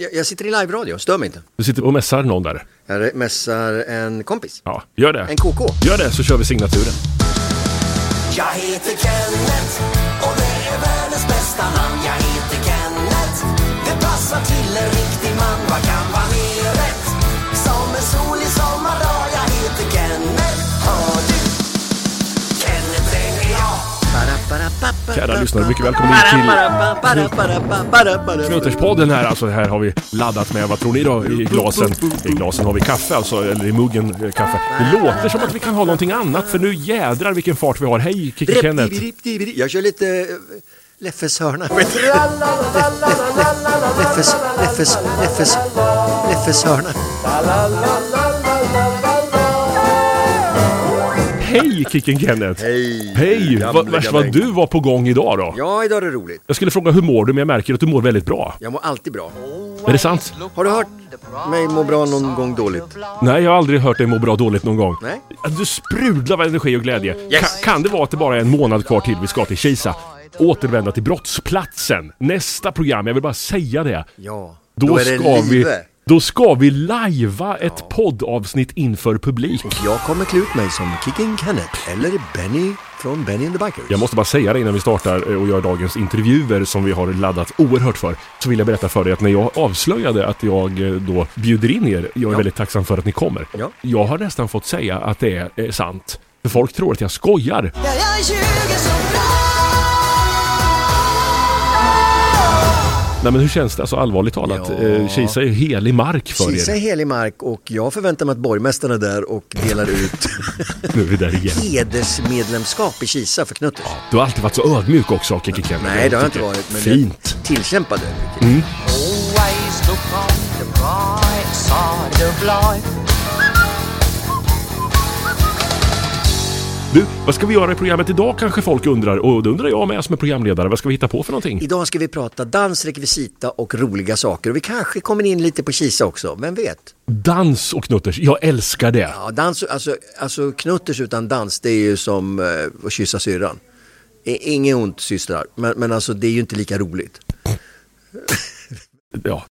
Jag, jag sitter i live-radio, stör mig inte. Du sitter och mässar någon där. Jag mässar en kompis. Ja, gör det. En KK. Gör det så kör vi signaturen. Jag heter Kenneth Kära lyssnare, mycket välkommen in till Knutterspodden här. Alltså här har vi laddat med, vad tror ni då, i glasen? I glasen har vi kaffe alltså, eller i muggen eh, kaffe. Det låter som att vi kan ha någonting annat för nu jädrar vilken fart vi har. Hej Kikki Kenneth! Jag kör lite eh, Leffes hörna. Leffes, Leffes, Leffes, Leffes hörna. Hej Kicken Kenneth! Hej! Hej! gamla Vad- Värst vad du var på gång idag då. Ja, idag är det roligt. Jag skulle fråga hur mår du men jag märker att du mår väldigt bra. Jag mår alltid bra. Är det sant? Har du hört mig må bra någon gång dåligt? Nej, jag har aldrig hört dig må bra dåligt någon gång. Nej. Du sprudlar av energi och glädje. Yes. Ka- kan det vara att det bara är en månad kvar till vi ska till Kisa? Återvända till brottsplatsen. Nästa program, jag vill bara säga det. Ja. Då, är det ska vi. Då ska vi lajva ett poddavsnitt inför publik. Jag kommer klä ut mig som Kicking Kenneth eller Benny från Benny and the Bikers. Jag måste bara säga det innan vi startar eh, och gör dagens intervjuer som vi har laddat oerhört för. Så vill jag berätta för dig att när jag avslöjade att jag eh, då bjuder in er, jag är Ja. väldigt tacksam för att ni kommer. Ja. Jag har nästan fått säga att det är, är sant. För folk tror att jag skojar. Ja, jag ljuger så Nej men hur känns det? Alltså allvarligt talat. Ja. Eh, Kisa är ju helig mark för Kisa är er. helig mark och jag förväntar mig att borgmästaren är där och delar ut Nu är vi där igen. hedersmedlemskap i Kisa för Knuttes. Du har alltid varit så ödmjuk också, Kikki Kenneth. Nej, det har jag inte varit. Men Fint. Jag tillkämpade. Always look on the bright side of life. Du, vad ska vi göra i programmet idag kanske folk undrar? Och då undrar jag med som är programledare, vad ska vi hitta på för någonting? Idag ska vi prata dans, rekvisita och roliga saker. Och vi kanske kommer in lite på Kisa också, vem vet? Dans och knutters, jag älskar det. Ja, dans, alltså, alltså knutters utan dans, det är ju som eh, att kyssa syrran. Inget ont systrar, men, men alltså det är ju inte lika roligt. Ja,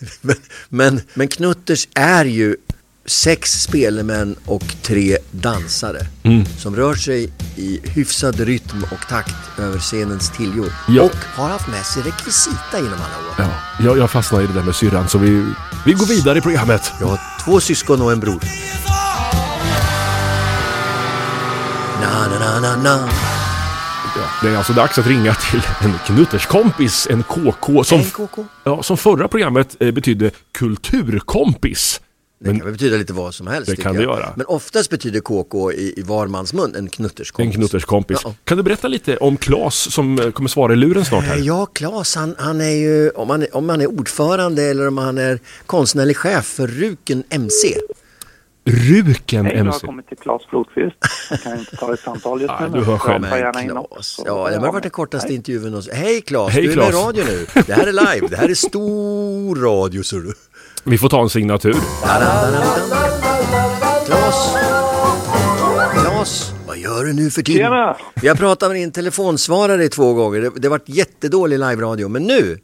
Men, men, men knutters är ju sex spelemän och tre dansare Mm. som rör sig i hyfsad rytm och takt över scenens tiljor. Ja. Och har haft med sig rekvisita genom alla år. ja. Jag, jag fastnar i det där med syrran så vi, vi går vidare i programmet. Jag har två syskon och en bror. Na, na, na, na. Ja, det är alltså dags att ringa till en knutterskompis, en KK, som, En KK. ja, som förra programmet eh, betydde kulturkompis. Det kan väl betyda lite vad som helst. Det kan jag. det göra. Men oftast betyder KK i, i var mans mun en knutterskompis. En knutterskompis. Ja. Kan du berätta lite om Klas som eh, kommer svara i luren snart här? Ja, Claes han, han är ju, om han, är- om han är ordförande eller om han är konstnärlig chef för Ruken MC. Ruken Hej, du har MC. kommit till Claes Flodqvist. Jag kan inte ta ett samtal just nu. du hör men själv. hoppa gärna in Claes. Ja, det har varit den kortaste Hej. intervjun någonsin. Hej Claes, Hej, du är med i Claes. radio nu. Det här är live, det här är stor radio ser du. Vi får ta en signatur. Claes, Claes, vad gör du nu för tiden? Tjena! Vi har pratat med din telefonsvarare två gånger. Det, det har varit jättedålig live-radio. Men nu,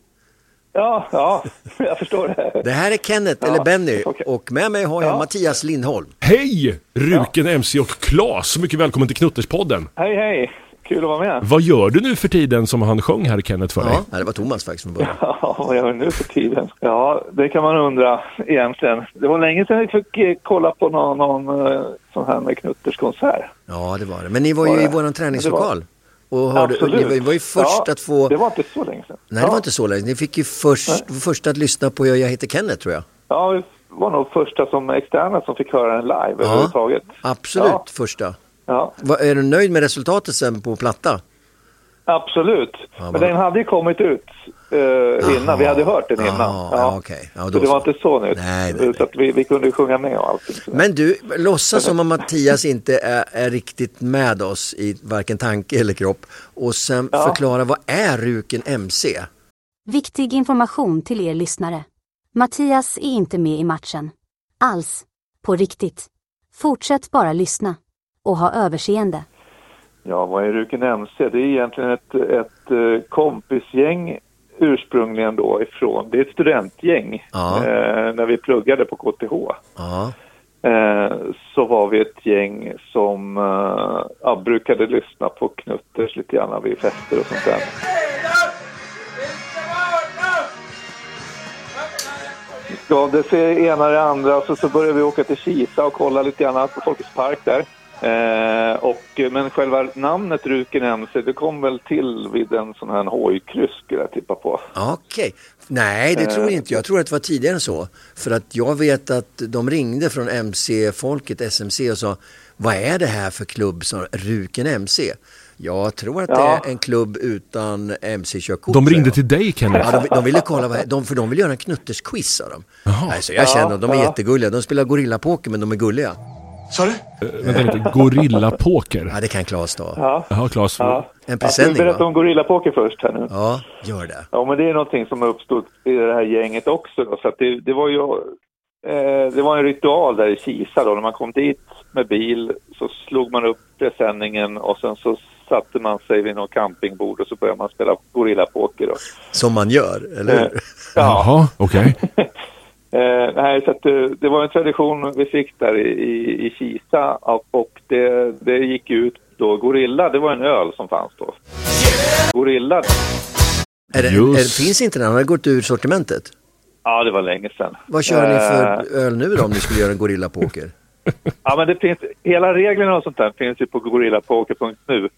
Ja, ja, jag förstår det. det här är Kenneth, Ja, eller Benny. okej. Och med mig har jag Ja. Mattias Lindholm. Hej! Ruken MC och Klas. Mycket välkommen till Knutterspodden. Hej, hej! Kul att vara med. Vad gör du nu för tiden som han sjöng här Kenneth för dig? Ja, det var Thomas faktiskt från början. Ja, vad gör vi nu för tiden? Ja, det kan man undra egentligen. Det var länge sedan vi fick eh, kolla på någon, någon eh, sån här med knutterskonsert. Ja, det var det. Men ni var ju Var i det? våran träningslokal. Och hörde, Absolut. ni var, var ju först ja, att få... Det var inte så länge sedan. Nej, det ja. var inte så länge. Ni fick ju först, först att lyssna på Jag, jag heter Kenneth, tror jag. Ja, vi var nog första som externa som fick höra den live överhuvudtaget. Absolut, Ja. första. Ja, Va, är du nöjd med resultatet sen på platta? absolut. Ja, Men den hade ju kommit ut eh, innan. Vi hade hört den innan. Jaha, ja, okej. Ja, så det var så. inte så nytt. Nej, nej, nej. Så att vi, vi kunde ju sjunga med och allting. sådär. Men du, låtsas som om Mattias inte är, är riktigt med oss i varken tanke eller kropp. Och sen Ja. förklara, vad är Ruken MC? Viktig information till er lyssnare. Mattias är inte med i matchen. Alls. På riktigt. Fortsätt bara lyssna. Och ha överseende. Ja, vad är Ruken MC? Det är egentligen ett, ett eh, kompisgäng ursprungligen då ifrån, det är ett studentgäng, Ja. eh, när vi pluggade på KTH. Ja. Eh, så var vi ett gäng som eh, ja, brukade lyssna på Knutters lite grann vid fester och sånt där. gav det sig ena det andra så, så började vi åka till Kisa och kolla lite grann på Folkets park där. Eh, och, men själva namnet Ruken MC det kom väl till vid en sån här hojkryss skulle jag tippa på. Okej. Nej, det tror jag inte. Jag tror att det var tidigare än så. För att jag vet att de ringde från MC-folket, SMC och sa vad är det här för klubb som Ruken MC? Jag tror att det Ja. är en klubb utan MC-körkort. De ringde till dig Kenneth. Ja, de, de ville kolla, vad, de, för de vill göra en knutters-quiz sa de. Alltså, jag känner dem, de är ja. jättegulliga. De spelar gorillapoker men de är gulliga. Sa du? Eh, Vänta lite, Gorillapoker. Ja, det kan Claes ta. Ja. Jaha, Claes. Ja. En Jag ska presenning berätta om Gorillapoker först här nu. Ja, gör det. Ja, men det är någonting som har uppstått i det här gänget också. Då, så att det, det var ju eh, det var en ritual där i Kisa då. När man kom dit med bil så slog man upp presenningen och sen så satte man sig vid något campingbord och så började man spela gorillapoker. Som man gör, eller Eh, hur? ja, Jaha, okej. eh, nej, så att, eh, det var en tradition vi fick där i, i, i Kisa och, och det, det gick ut då. Gorilla, det var en öl som fanns då. Gorilla, Är det, är, det finns inte den? Han har gått ur sortimentet. ja det var länge sedan. Vad kör ni Eh, för öl nu då om ni skulle göra en gorillapoker? Ja, men det finns, hela reglerna och sånt där finns ju på gorillapoker.nu.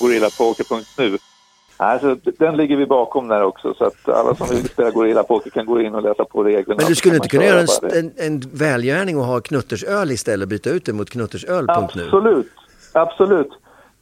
Gorillapoker.nu. Alltså, den ligger vi bakom där också så att alla som vill spela gorillapoker kan gå in och läsa på reglerna. Men du skulle inte kunna göra en, en, en välgärning och ha knuttersöl istället, byta ut det mot knuttersöl.nu? Absolut, absolut.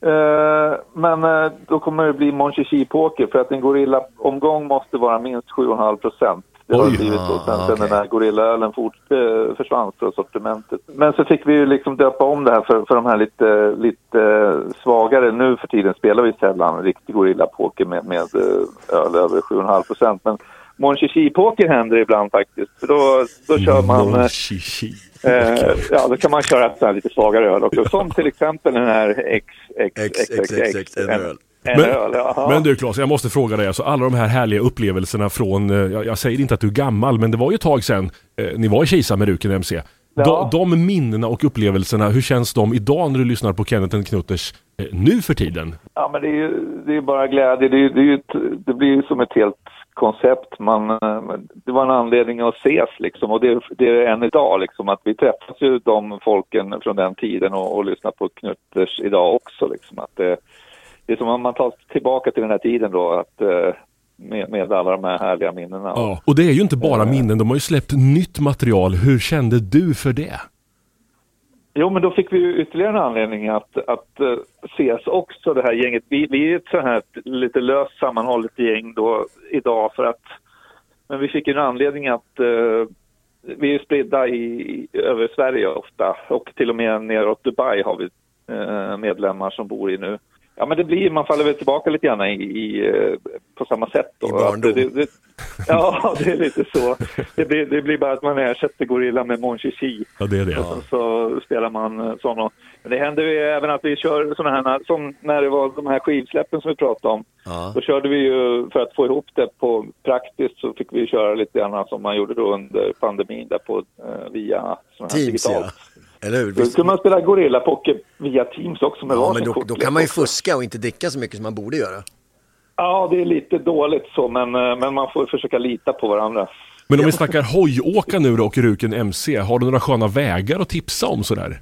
Eh, men eh, då kommer det bli Mon Chichi-poker för att en gorilla-omgång måste vara minst 7,5 procent. Det har blivit så sen, Ah, den här gorillaölen fort, eh, försvann från sortimentet. Men så fick vi ju liksom döpa om det här för, för de här lite, lite svagare. Nu för tiden spelar vi sällan riktig gorillapoker med, med eh, öl över 7,5 procent. Men Mon Chichi-poker händer ibland faktiskt. För då, då kör man... eh. Eh, ja, då kan man köra så här lite svagare öl också. Som till exempel den här X, X, X, X, X, X, en öl. En Men- öl, ja. Men du Claes, jag måste fråga dig, alltså alla de här härliga upplevelserna från, eh, jag, jag säger inte att du är gammal, men det var ju ett tag sedan eh, ni var i Kisa med Ruken MC. Ja. De, de minnena och upplevelserna, hur känns de idag när du lyssnar på Kenneth Knutters eh, nu för tiden? ja, men det är ju det är bara glädje. Det, är, det, är ett, det blir ju som ett helt koncept. Man, eh, det var en anledning att ses liksom. Och det, det är än idag liksom. Att vi träffas ju de folken från den tiden och, och lyssnar på Knutters idag också liksom. Att det, det är som om man tar tillbaka till den här tiden då. Att, eh, med, med alla de här härliga minnena. Ja. Och det är ju inte bara minnen, de har ju släppt nytt material. Hur kände du för det? Jo, men då fick vi ju ytterligare en anledning att, att uh, ses också, det här gänget. Vi, vi är ett så här lite löst sammanhållet gäng då idag för att, men vi fick ju en anledning att uh, vi är spridda i, över Sverige ofta och till och med neråt Dubai har vi uh, medlemmar som bor i nu. Ja, men det blir, man faller väl tillbaka lite grann i, i, eh, på samma sätt då. I barndom. Det, det, ja, det är lite så. Det blir, det blir bara att man ersätter Gorilla med Mon Chichi. Ja, det är det. Och sen så spelar man eh, sådana. Men det händer ju även att vi kör sådana här, som när det var de här skivsläppen som vi pratade om. Ja. Då körde vi ju, för att få ihop det på praktiskt så fick vi köra lite grann som man gjorde då under pandemin där på, eh, via sådana här Teams ja. Eller hur? Då kunde man spela Gorilla Poker via Teams också med ja, men då, då kan man ju fuska och inte dricka så mycket som man borde göra. Ja, det är lite dåligt så, men, eh, men man får försöka lita på varandra. Men om vi snackar hojåka nu då och Ruken MC, har du några sköna vägar att tipsa om sådär?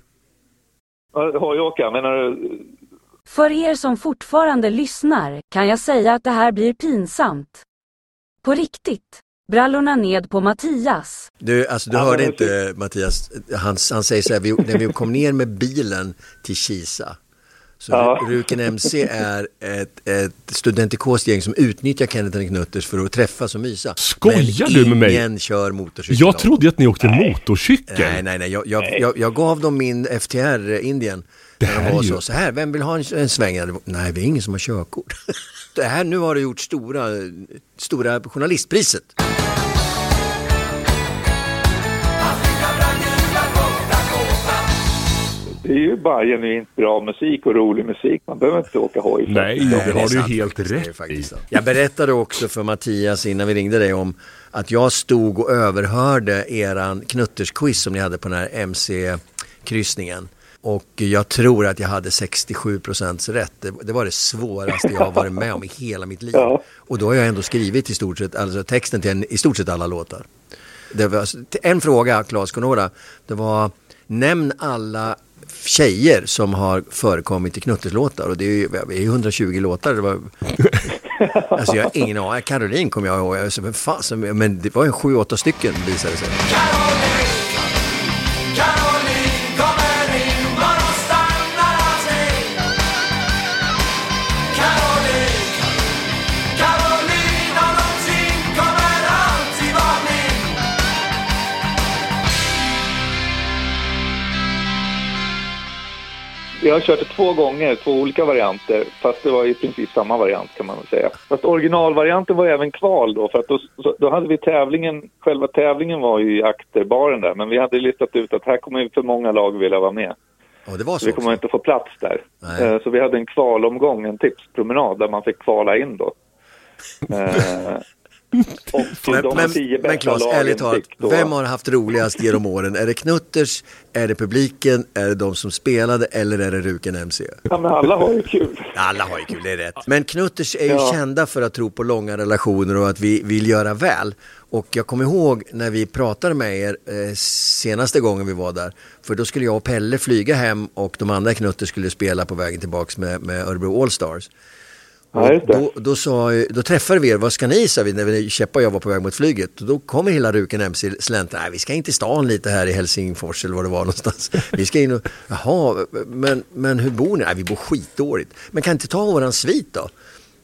Hojåka, menar du? För er som fortfarande lyssnar kan jag säga att det här blir pinsamt. På riktigt. Brallorna ned på Mattias. Du, alltså, du hörde inte Mattias, han, han säger så här, vi, när vi kom ner med bilen till Kisa. Så Ja. Ruken MC är ett, ett studentikost gäng som utnyttjar Kenneth and Knutters för att träffas och mysa. Skojar Men du med mig? ingen kör motorcykel. Jag trodde att ni åkte motorcykel. Nej, nej, nej. Jag, jag, jag, jag gav dem min FTR Indien. Det här de var är ju- så, så här, vem vill ha en, en sväng? Det Nej, vi är ingen som har körkort. det här, nu har du gjort stora, stora journalistpriset. Det är ju bara genuint bra musik och rolig musik. Man behöver inte åka hoj. Nej, det har du sant helt det rätt i. Jag berättade också för Mattias innan vi ringde dig om att jag stod och överhörde eran knuttersquiz som ni hade på den här MC-kryssningen. Och jag tror att jag hade 67 procents rätt. Det, det var det svåraste jag har varit med om i hela mitt liv. Ja. Och då har jag ändå skrivit i stort sett, alltså texten till en, i stort sett alla låtar. Det var, en fråga, Claes Conora, det var nämn alla tjejer som har förekommit i knutterslåtar och det är ju det är ju 120 låtar. Det var, alltså jag har ingen aning. Caroline kommer jag ihåg. Jag sa, "Men fasen, men det var ju sju, åtta stycken visade det sig. Caroline Jag har kört det två gånger, två olika varianter, fast det var i princip samma variant kan man väl säga. Fast originalvarianten var även kval då, för att då, då hade vi tävlingen, själva tävlingen var ju i akterbaren där, men vi hade listat ut att här kommer för många lag vilja vara med. Och det var Så så vi kommer också. inte få plats där. Nej. Eh, Så vi hade en kvalomgång, en tipspromenad där man fick kvala in då. Men, de men, tio men Claes, ärligt talat, vem har haft roligast genom åren? Är det Knutters, är det publiken, är det de som spelade eller är det Ruken MC? Ja, men alla har ju kul. Alla har ju kul, det är rätt. Men Knutters är ju Ja. kända för att tro på långa relationer och att vi vill göra väl. Och jag kommer ihåg när vi pratade med er eh, senaste gången vi var där. För då skulle jag och Pelle flyga hem och de andra Knutters skulle spela på vägen tillbaks med, med Örebro Allstars. Ja, just det. Då, då, sa, då träffade vi er, vad ska ni? sa vi när Käppa och jag var på väg mot flyget. Och då kommer hela Ruken MC släntra, nej vi ska in till stan lite här i Helsingfors eller vad det var någonstans. Vi ska in och, jaha, men, men hur bor ni? Nej vi bor skitdåligt. Men kan inte ta våran svit då?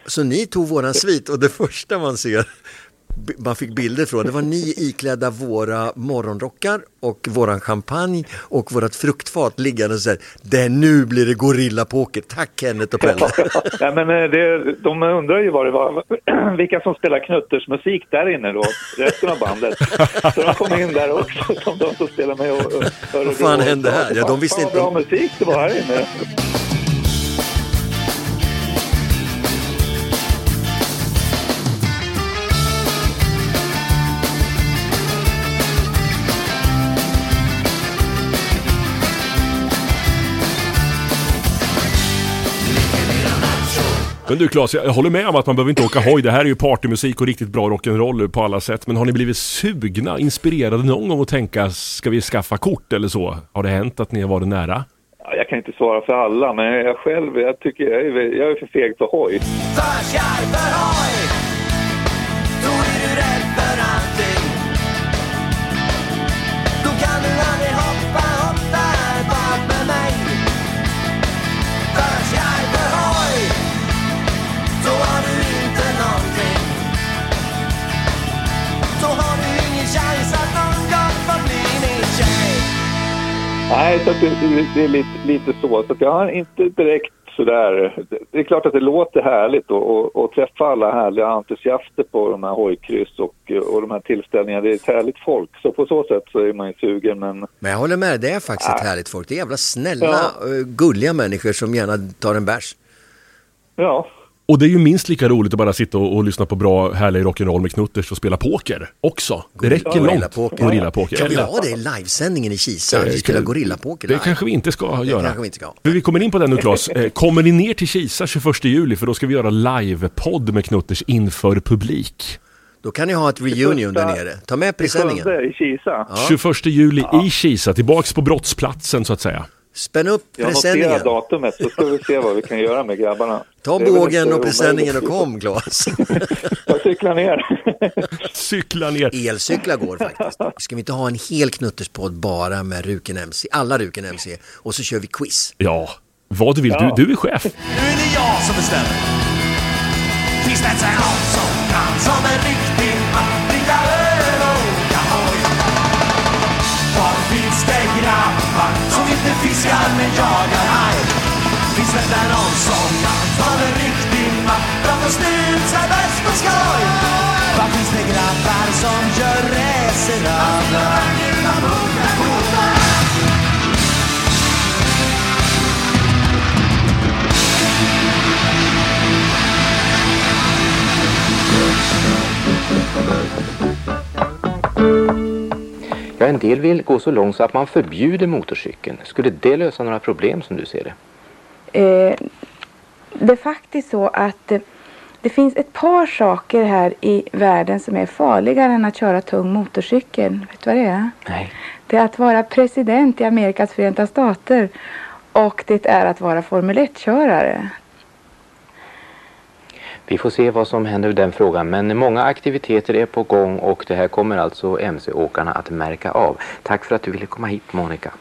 Så ni tog våran svit och det första man ser man fick bilder från, det var ni iklädda våra morgonrockar och våran champagne och vårat fruktfat liggande och så här, det nu blir det gorillapoker, tack Kenneth och Pelle. Nej, men eh, det, de undrar ju vad det var, vilka som spelar knuttersmusik där inne då, resten av bandet. Så de kom in där också, som de som spelar med och, och Vad fan hände här? Ja, de visste inte vad bra musik det var här inne. Men du Claes, jag håller med om att man behöver inte åka hoj. Det här är ju partymusik och riktigt bra rock'n'roll på alla sätt. Men har ni blivit sugna, inspirerade någon gång att tänka, ska vi skaffa kort eller så? Har det hänt att ni har varit nära? Ja, jag kan inte svara för alla, men jag själv, jag tycker jag är, jag är för feg för hoj. För skarp för hoj Då är du rädd för allting Nej, så att det, det, är lite, lite så. Så att jag har inte direkt sådär... Det är klart att det låter härligt och träffa alla härliga entusiaster på de här hojkryss och, och de här tillställningarna. Det är ett härligt folk. Så på så sätt så är man ju sugen, men... Men jag håller med, det är faktiskt ett härligt folk. Det är jävla snälla, eh, gulliga människor som gärna tar en bärs. Ja, Och det är ju minst lika roligt att bara sitta och, och lyssna på bra, härlig rock'n'roll med Knutters och spela poker också. Det räcker långt. Gorillapoker. Gorillapoker. Kan vi ha det i livesändningen i Kisa? Eh, Vi spelar kan- gorillapoker Det live. kanske vi inte ska göra. kanske vi inte ska. För vi kommer in på det nu Claes. Eh, Kommer ni ner till Kisa 21 juli? För då ska vi göra livepodd med Knutters inför publik. Då kan ni ha ett reunion där nere. Ta med presenningen. I Kisa. 21 juli i Kisa, tillbaks på brottsplatsen så att säga. Spänn upp Jag noterar presenningen. datumet så ska vi se vad vi kan göra med grabbarna. Ta bågen och presenningen och kom Claes. Jag cyklar ner. Cykla ner. Elcyklar går faktiskt. Ska vi inte ha en hel knutterspodd bara med Ruken MC? Alla Ruken MC. Och så kör vi quiz. Ja, vad du vill. Ja. Du, du är chef. Nu är det jag som bestämmer Finns det någon som kan som en riktig fiskar men jagar haj Finns det där någon som tar en riktig mack för snusar bäst på skoj? Var finns det grabbar som gör resorna? Att göra gula muggar goda Thank you. Ja, en del vill gå så långt så att man förbjuder motorcykeln. Skulle det lösa några problem som du ser det? Eh, det är faktiskt så att eh, det finns ett par saker här i världen som är farligare än att köra tung motorcykel. Vet du vad det är? Nej. Det är att vara president i Amerikas förenta stater och det är att vara Formel 1-körare. Vi får se vad som händer i den frågan. Men många aktiviteter är på gång och det här kommer alltså MC-åkarna att märka av. Tack för att du ville komma hit Monica.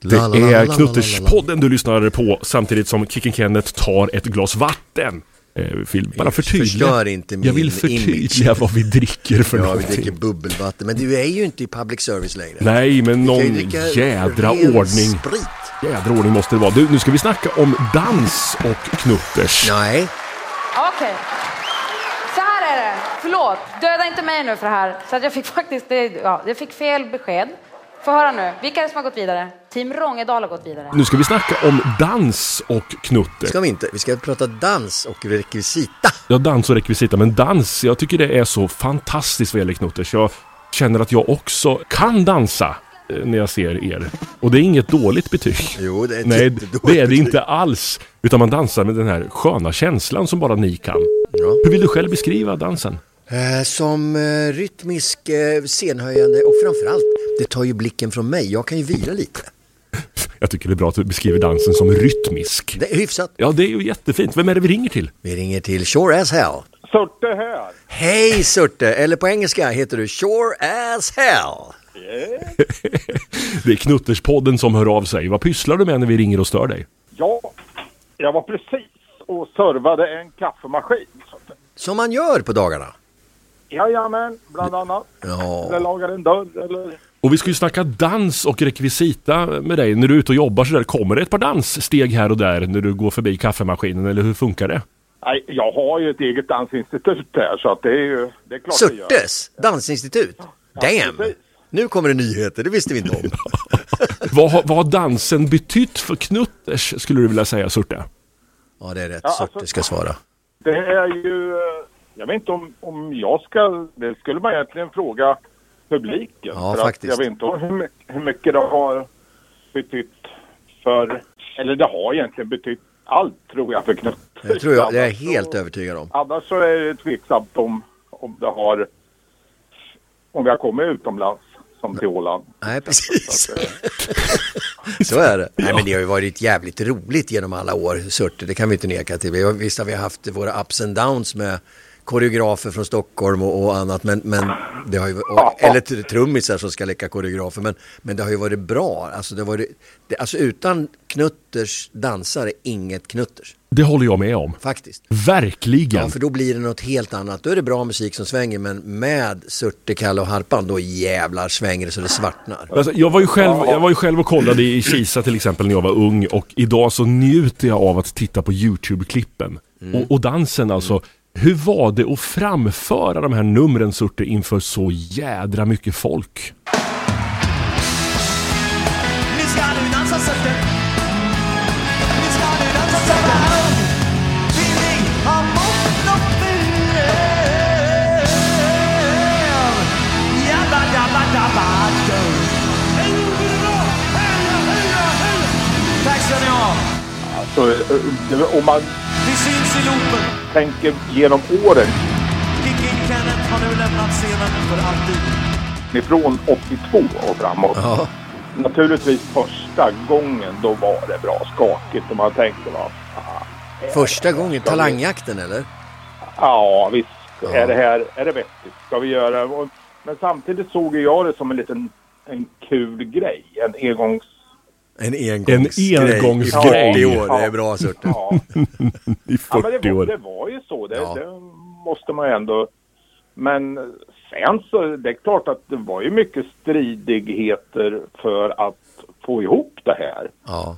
Det är Knutterspodden du lyssnar på samtidigt som Kicken Kenneth tar ett glas vatten. Eh, vill bara förtydliga. Inte min Jag vill förtydliga vad vi dricker för Ja, vi någonting. dricker bubbelvatten. Men du är ju inte i public service längre. Nej, men Vi någon jädra ordning. Sprit. Jädra ordning måste det vara. Du, nu ska vi snacka om dans och knutters. Nej, Okej. Så här är det. Förlåt, döda inte mig nu för det här. Så att jag fick faktiskt, det, ja, jag fick fel besked. Få höra nu. Vilka är det som har gått vidare? Team Rångedal har gått vidare. Nu ska vi snacka om dans och knutter. ska vi inte. Vi ska prata dans och rekvisita. Ja, dans och rekvisita, men dans, jag tycker det är så fantastiskt vad gäller knutters. Jag känner att jag också kan dansa när jag ser er. Och det är inget dåligt betyg. Jo, det är Nej, det är det inte alls. Utan man dansar med den här sköna känslan som bara ni kan. Ja. Hur vill du själv beskriva dansen? Eh, som eh, rytmisk, eh, scenhöjande och framförallt, det tar ju blicken från mig. Jag kan ju vila lite. Jag tycker det är bra att du beskriver dansen som rytmisk. Det är hyfsat. Ja, det är ju jättefint. Vem är det vi ringer till? Vi ringer till Sure as hell. Surte här. Hej Surte, eller på engelska heter du Sure as hell. Det är Knutterspodden som hör av sig. Vad pysslar du med när vi ringer och stör dig? Ja, jag var precis och servade en kaffemaskin. Som man gör på dagarna. Jajamän, bland annat. Eller Ja, lagar en dörr eller... Och vi ska ju snacka dans och rekvisita med dig. När du är ute och jobbar så där, kommer det ett par danssteg här och där när du går förbi kaffemaskinen eller hur funkar det? Nej, jag har ju ett eget dansinstitut där så att det är ju... Det är klart det gör. Surtes dansinstitut. Damn! precis. Nu kommer det nyheter, det visste vi inte om. Vad, har- vad har dansen betytt för Knutters skulle du vilja säga Surte? Ja, det är rätt. Ja, alltså- Surte ska svara. Det är ju... eh, Jag vet inte om, om jag ska... Det skulle man egentligen fråga publiken. Ja, för faktiskt. Att jag vet inte hur mycket, hur mycket det har betytt för... Eller det har egentligen betytt allt tror jag för Knutt. Det tror jag, det är jag Annars så- helt övertygad om. Annars så är det tveksamt om, om det har... Om vi har kommit utomlands som till Åland. Nej, precis. Så eh, Så är det. Nej, men det har ju varit jävligt roligt genom alla år, Surte. Det kan vi inte neka till. Vi har, visst har vi haft våra ups and downs med koreografer från Stockholm och, och annat. Men, men det har ju, och, eller tr- trummisar som ska leka koreografer. Men, men det har ju varit bra. Alltså, det har varit, det, alltså utan Knutters dansare, inget Knutters. Det håller jag med om. Faktiskt. Verkligen. Ja, för då blir det något helt annat. Då är det bra musik som svänger, men med Surte, Kalle och Harpan, då jävlar svänger det så det svartnar. Alltså, jag, var ju själv, jag var ju själv och kollade i Kisa till exempel när jag var ung och idag så njuter jag av att titta på YouTube-klippen. Och, och dansen alltså. Hur var det att framföra de här numren Surte inför så jädra mycket folk? Nu ska du dansa Surte om man Vi syns i loopen! tänker genom åren Kicking Kenneth har nu lämnat scenen för alltid. ifrån 82 och framåt. Ja, Naturligtvis första gången då var det bra skakigt och man tänkte va. första gången, talangjakten eller? Ja visst, Ja. är det här, är det vettigt? Ska vi göra? Men samtidigt såg jag det som en liten, en kul grej. En engångs... En engångsgrej. En engångsgrej. I 40 år, det är bra Surte. Ja, I ja men 40 det var, år. det var ju så. Det, Ja. det måste man ju ändå... Men sen så, det är klart att det var ju mycket stridigheter för att få ihop det här. Ja.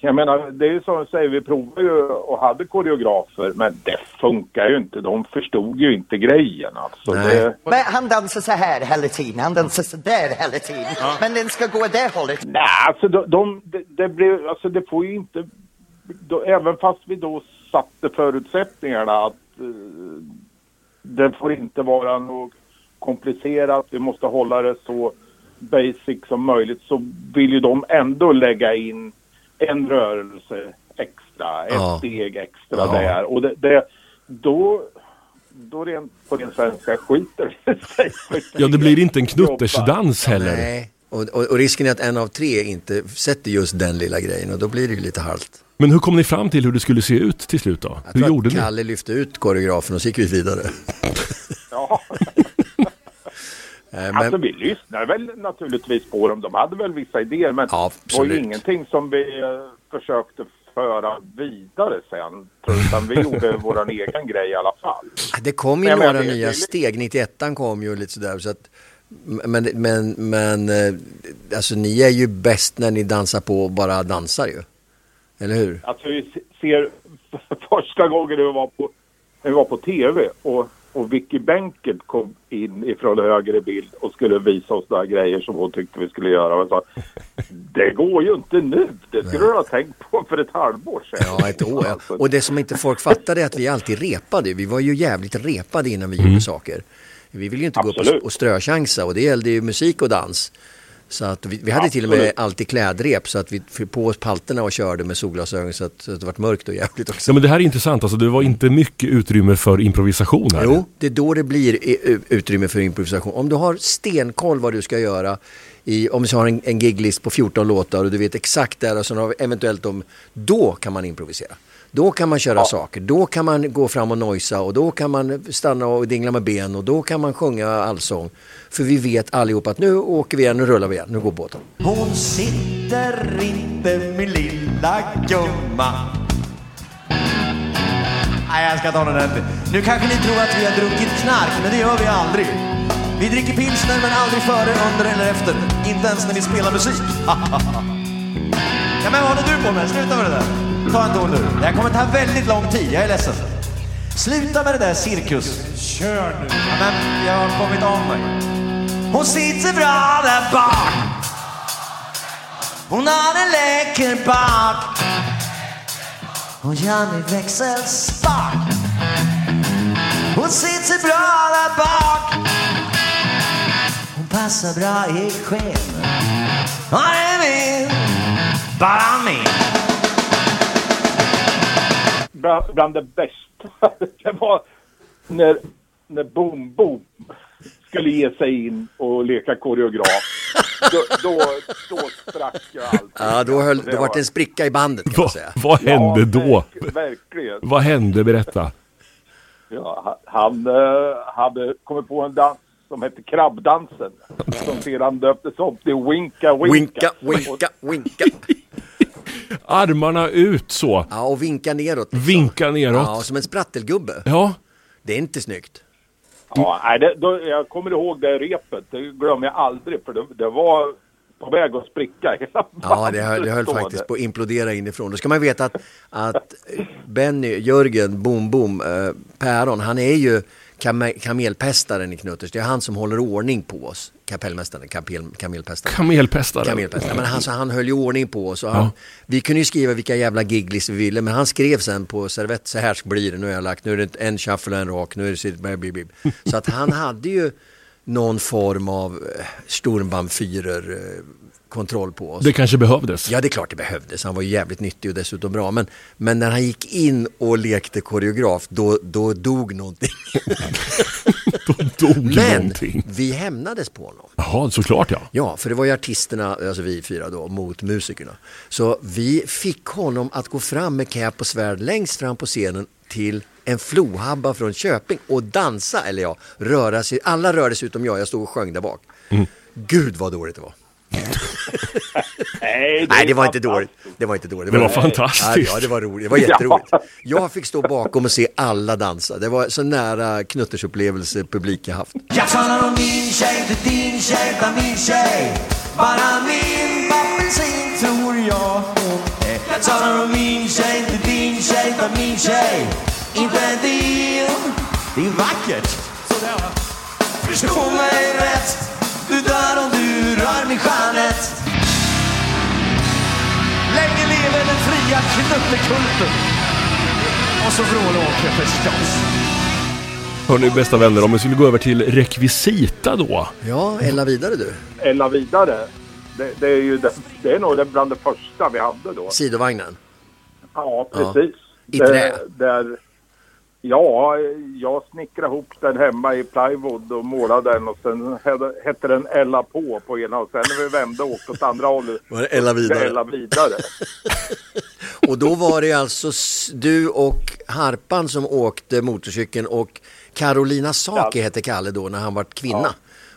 Jag menar, det är ju som du säger, vi provade ju och hade koreografer, men det funkar ju inte. De förstod ju inte grejen alltså. Nej. Det, Men han dansar så här hela tiden, han dansar så där hela tiden. Men den ska gå det hållet. nej, alltså de, de, det, det blev, alltså det får ju inte, då, även fast vi då satte förutsättningarna att eh, det får inte vara något komplicerat, vi måste hålla det så basic som möjligt så vill ju de ändå lägga in en rörelse extra, ett Ja. steg extra Ja. där. Och det, det, då, då rent på din svenska skiter det sig. Ja, det blir inte en knuttersdans heller. Nej, och, och, och risken är att en av tre inte sätter just den lilla grejen och då blir det ju lite halt. Men hur kom ni fram till hur det skulle se ut till slut då? Jag Hur tror gjorde att ni? Kalle lyfte ut koreografen och så gick vi vidare. Ja. Eh, Men, Alltså vi lyssnade väl naturligtvis på dem. De hade väl vissa idéer men Ja, det var ju ingenting som vi eh, försökte föra vidare sen. Utan vi gjorde våran egen grej i alla fall. det kom ju Men några det- nya det- steg, 91 kom ju lite sådär så att men, men, men eh, alltså ni är ju bäst när ni dansar på och bara dansar ju. Eller hur? Alltså vi ser första gången vi var på, vi var på tv och, och Vicky Benkert kom in ifrån högre bild och skulle visa oss några grejer som hon tyckte vi skulle göra. Och sa, det går ju inte nu. Det skulle du ha tänkt på för ett halvår sedan. Ja, ett år. Ja. Alltså, Och det som inte folk fattade är att vi alltid repade. Vi var ju jävligt repade innan vi Mm. gjorde saker. Vi ville ju inte gå upp Absolut. och, och ströchansa och det gällde ju musik och dans. Så att vi, vi hade till och med alltid klädrep så att vi fick på oss palterna och körde med solglasögon så att, så att det var mörkt och jävligt också. Ja, men det här är intressant, alltså det var inte mycket utrymme för improvisation här. Jo, det är då det blir u- utrymme för improvisation. Om du har stenkoll vad du ska göra, i, om du har en, en giglist på 14 låtar och du vet exakt där och så har vi eventuellt om, då kan man improvisera. Då kan man köra saker, då kan man gå fram och nojsa och då kan man stanna och dingla med ben och då kan man sjunga allsång. För vi vet allihop att nu åker vi igen, nu rullar vi igen, nu går båten. Hon sitter inte min lilla gumma Nej, jag ska ta den där. Nu kanske ni tror att vi har druckit knark, men det gör vi aldrig. Vi dricker pilsner, men aldrig före, under eller efter. Inte ens när vi spelar musik. ja, men vad håller du på med? Sluta med det där. Ta en ton nu. Det här kommer ta väldigt lång tid, jag är ledsen. Sluta med det där cirkus. Kör nu. Ja, men jag har kommit av mig. Hon sitter bra där bak. Hon har en läcker bak. Hon gör mig växelspak. Hon sitter bra där bak. Hon passar bra i sken. Hon är min, bara min. Bland, bland det bästa, det var när, när Boom Boom skulle ge sig in och leka koreograf. Då, då, då sprack ju allt. Ja, då, höll, Det då var det en spricka i bandet kan man Vad, säga. vad hände då? verk- Verkligen. Vad hände? Berätta. Ja, ha- han eh, hade kommit på en dans som hette krabbdansen. Som sedan döptes om till Winka Winka. Winka, winka, winka. Armarna ut så. Ja, och vinka neråt. liksom. Vinka neråt. Ja, som en sprattelgubbe. Ja, Det är inte snyggt. Ja, nej, det, då, jag kommer ihåg det repet. Det glömmer jag aldrig. För det, det var på väg att spricka. Hela Ja, det höll, det höll faktiskt på att implodera inifrån. Då ska man veta att, att Benny, Jörgen, Boom Boom, eh, Päron, han är ju kame, kamelpestaren i Knutters. Det är han som håller ordning på oss. Kapellmästaren, kapel, kamelpestaren. kamelpestaren. Kamelpestaren. Men han, så han höll ju ordning på oss. Och han, Ja. Vi kunde ju skriva vilka jävla gigglis vi ville, men han skrev sen på servett, så här blir det, nu har jag lagt, nu är det en shuffle och en rak, nu är det sitt, bib. Så att han hade ju någon form av eh, Sturmbannführer eh, kontroll på oss. Det kanske behövdes. Ja, det är klart det behövdes. Han var ju jävligt nyttig och dessutom bra. Men, men när han gick in och lekte koreograf, då, då dog någonting. Dog Men någonting. vi hämnades på honom. Jaha, såklart ja. Ja, för det var ju artisterna, alltså vi fyra då, mot musikerna. Så vi fick honom att gå fram med cap och svärd längst fram på scenen till en flohabba från Köping och dansa, eller ja, röra sig. Alla rörde sig utom jag, jag stod och sjöng där bak. Gud vad dåligt det var. Nej, Nej, det var inte dåligt. Det var inte dåligt. Det var fantastiskt. Ja, det var roligt. Det var jätteroligt. Jag fick stå bakom och se alla dansa. Det var så nära knuttersupplevelse publik jag haft. Jag talar om min tjej, inte din tjej, min tjej. Bara min apelsin tror jag hon är. Jag talar om min tjej, inte din tjej, min tjej. Inte din. Det är vackert. Sådär va? Förstå mig rätt. Du dör om du rör min stjärnet. Länge leve den fria knuttekulten. Och så vrålåker förstås. Hörni bästa vänner, om vi skulle gå över till rekvisita då. Ja, Ella vidare du. Ella vidare. Det, det är ju det, det är nog det bland det första vi hade då. Sidovagnen. Ja, Ja. precis. I trä? Det- Där, ja, jag snickrade ihop den hemma i plywood och målade den och sen hette, den Ella på på ena och sen när vi vände och åkte åt andra hållet. Var det Ella vidare? Ella vidare. Och då var det alltså du och Harpan som åkte motorcykeln och Carolina Saki hette Kalle då när han var kvinna.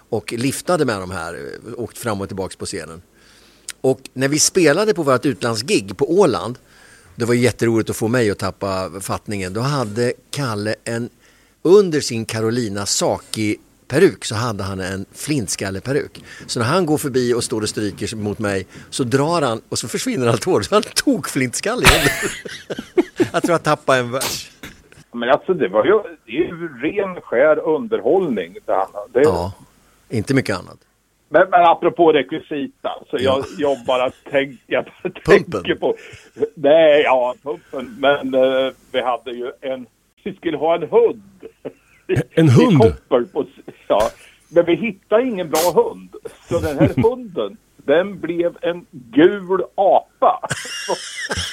Och liftade med de här, eh, åkt fram och tillbaks på scenen. Och när vi spelade på vårt utlandsgig på Åland, det var jätteroligt att få mig att tappa fattningen, då hade Kalle en, under sin Carolina Saki peruk så hade han en flintskalleperuk. Så när han går förbi och står och stryker mot mig så drar han och så försvinner allt hår. Så han tog flintskalle igen. Jag tror jag tappade en vers. Men alltså det var ju, det är ju ren skär underhållning. Det, det, Ja, inte mycket annat. Men, men apropå rekvisita, så jag, jag bara, tänk, jag bara tänker på... Nej, ja, pumpen. Men eh, vi hade ju en... Vi skulle ha en hund. En hund? koppel på, ja, men vi hittade ingen bra hund. Så den här hunden, den blev en gul apa.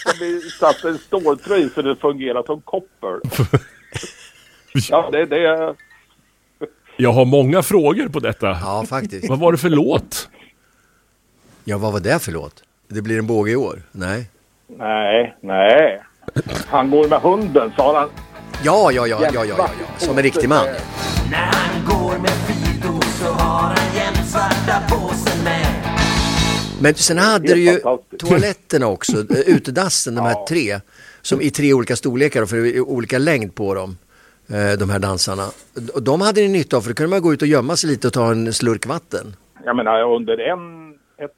Som vi satte en ståltröja i så det fungerade som koppel. Ja, det, det, Jag har många frågor på detta. Ja, faktiskt. Vad var det för låt? Ja, vad var det för låt? Det blir en båge i år? Nej. nej, nej. Han går med hunden, sa han. Ja, ja, ja, ja, ja, ja, ja. som en riktig man. När han går med Fido så har han jämt svarta påsen med Men sen hade du ju toaletterna också, eh, utedassen, de här tre, som i tre olika storlekar och för det är olika längd på dem, de här dansarna. Och de hade ni nytta av för då kunde man gå ut och gömma sig lite och ta en slurk vatten. Jag menar under en, ett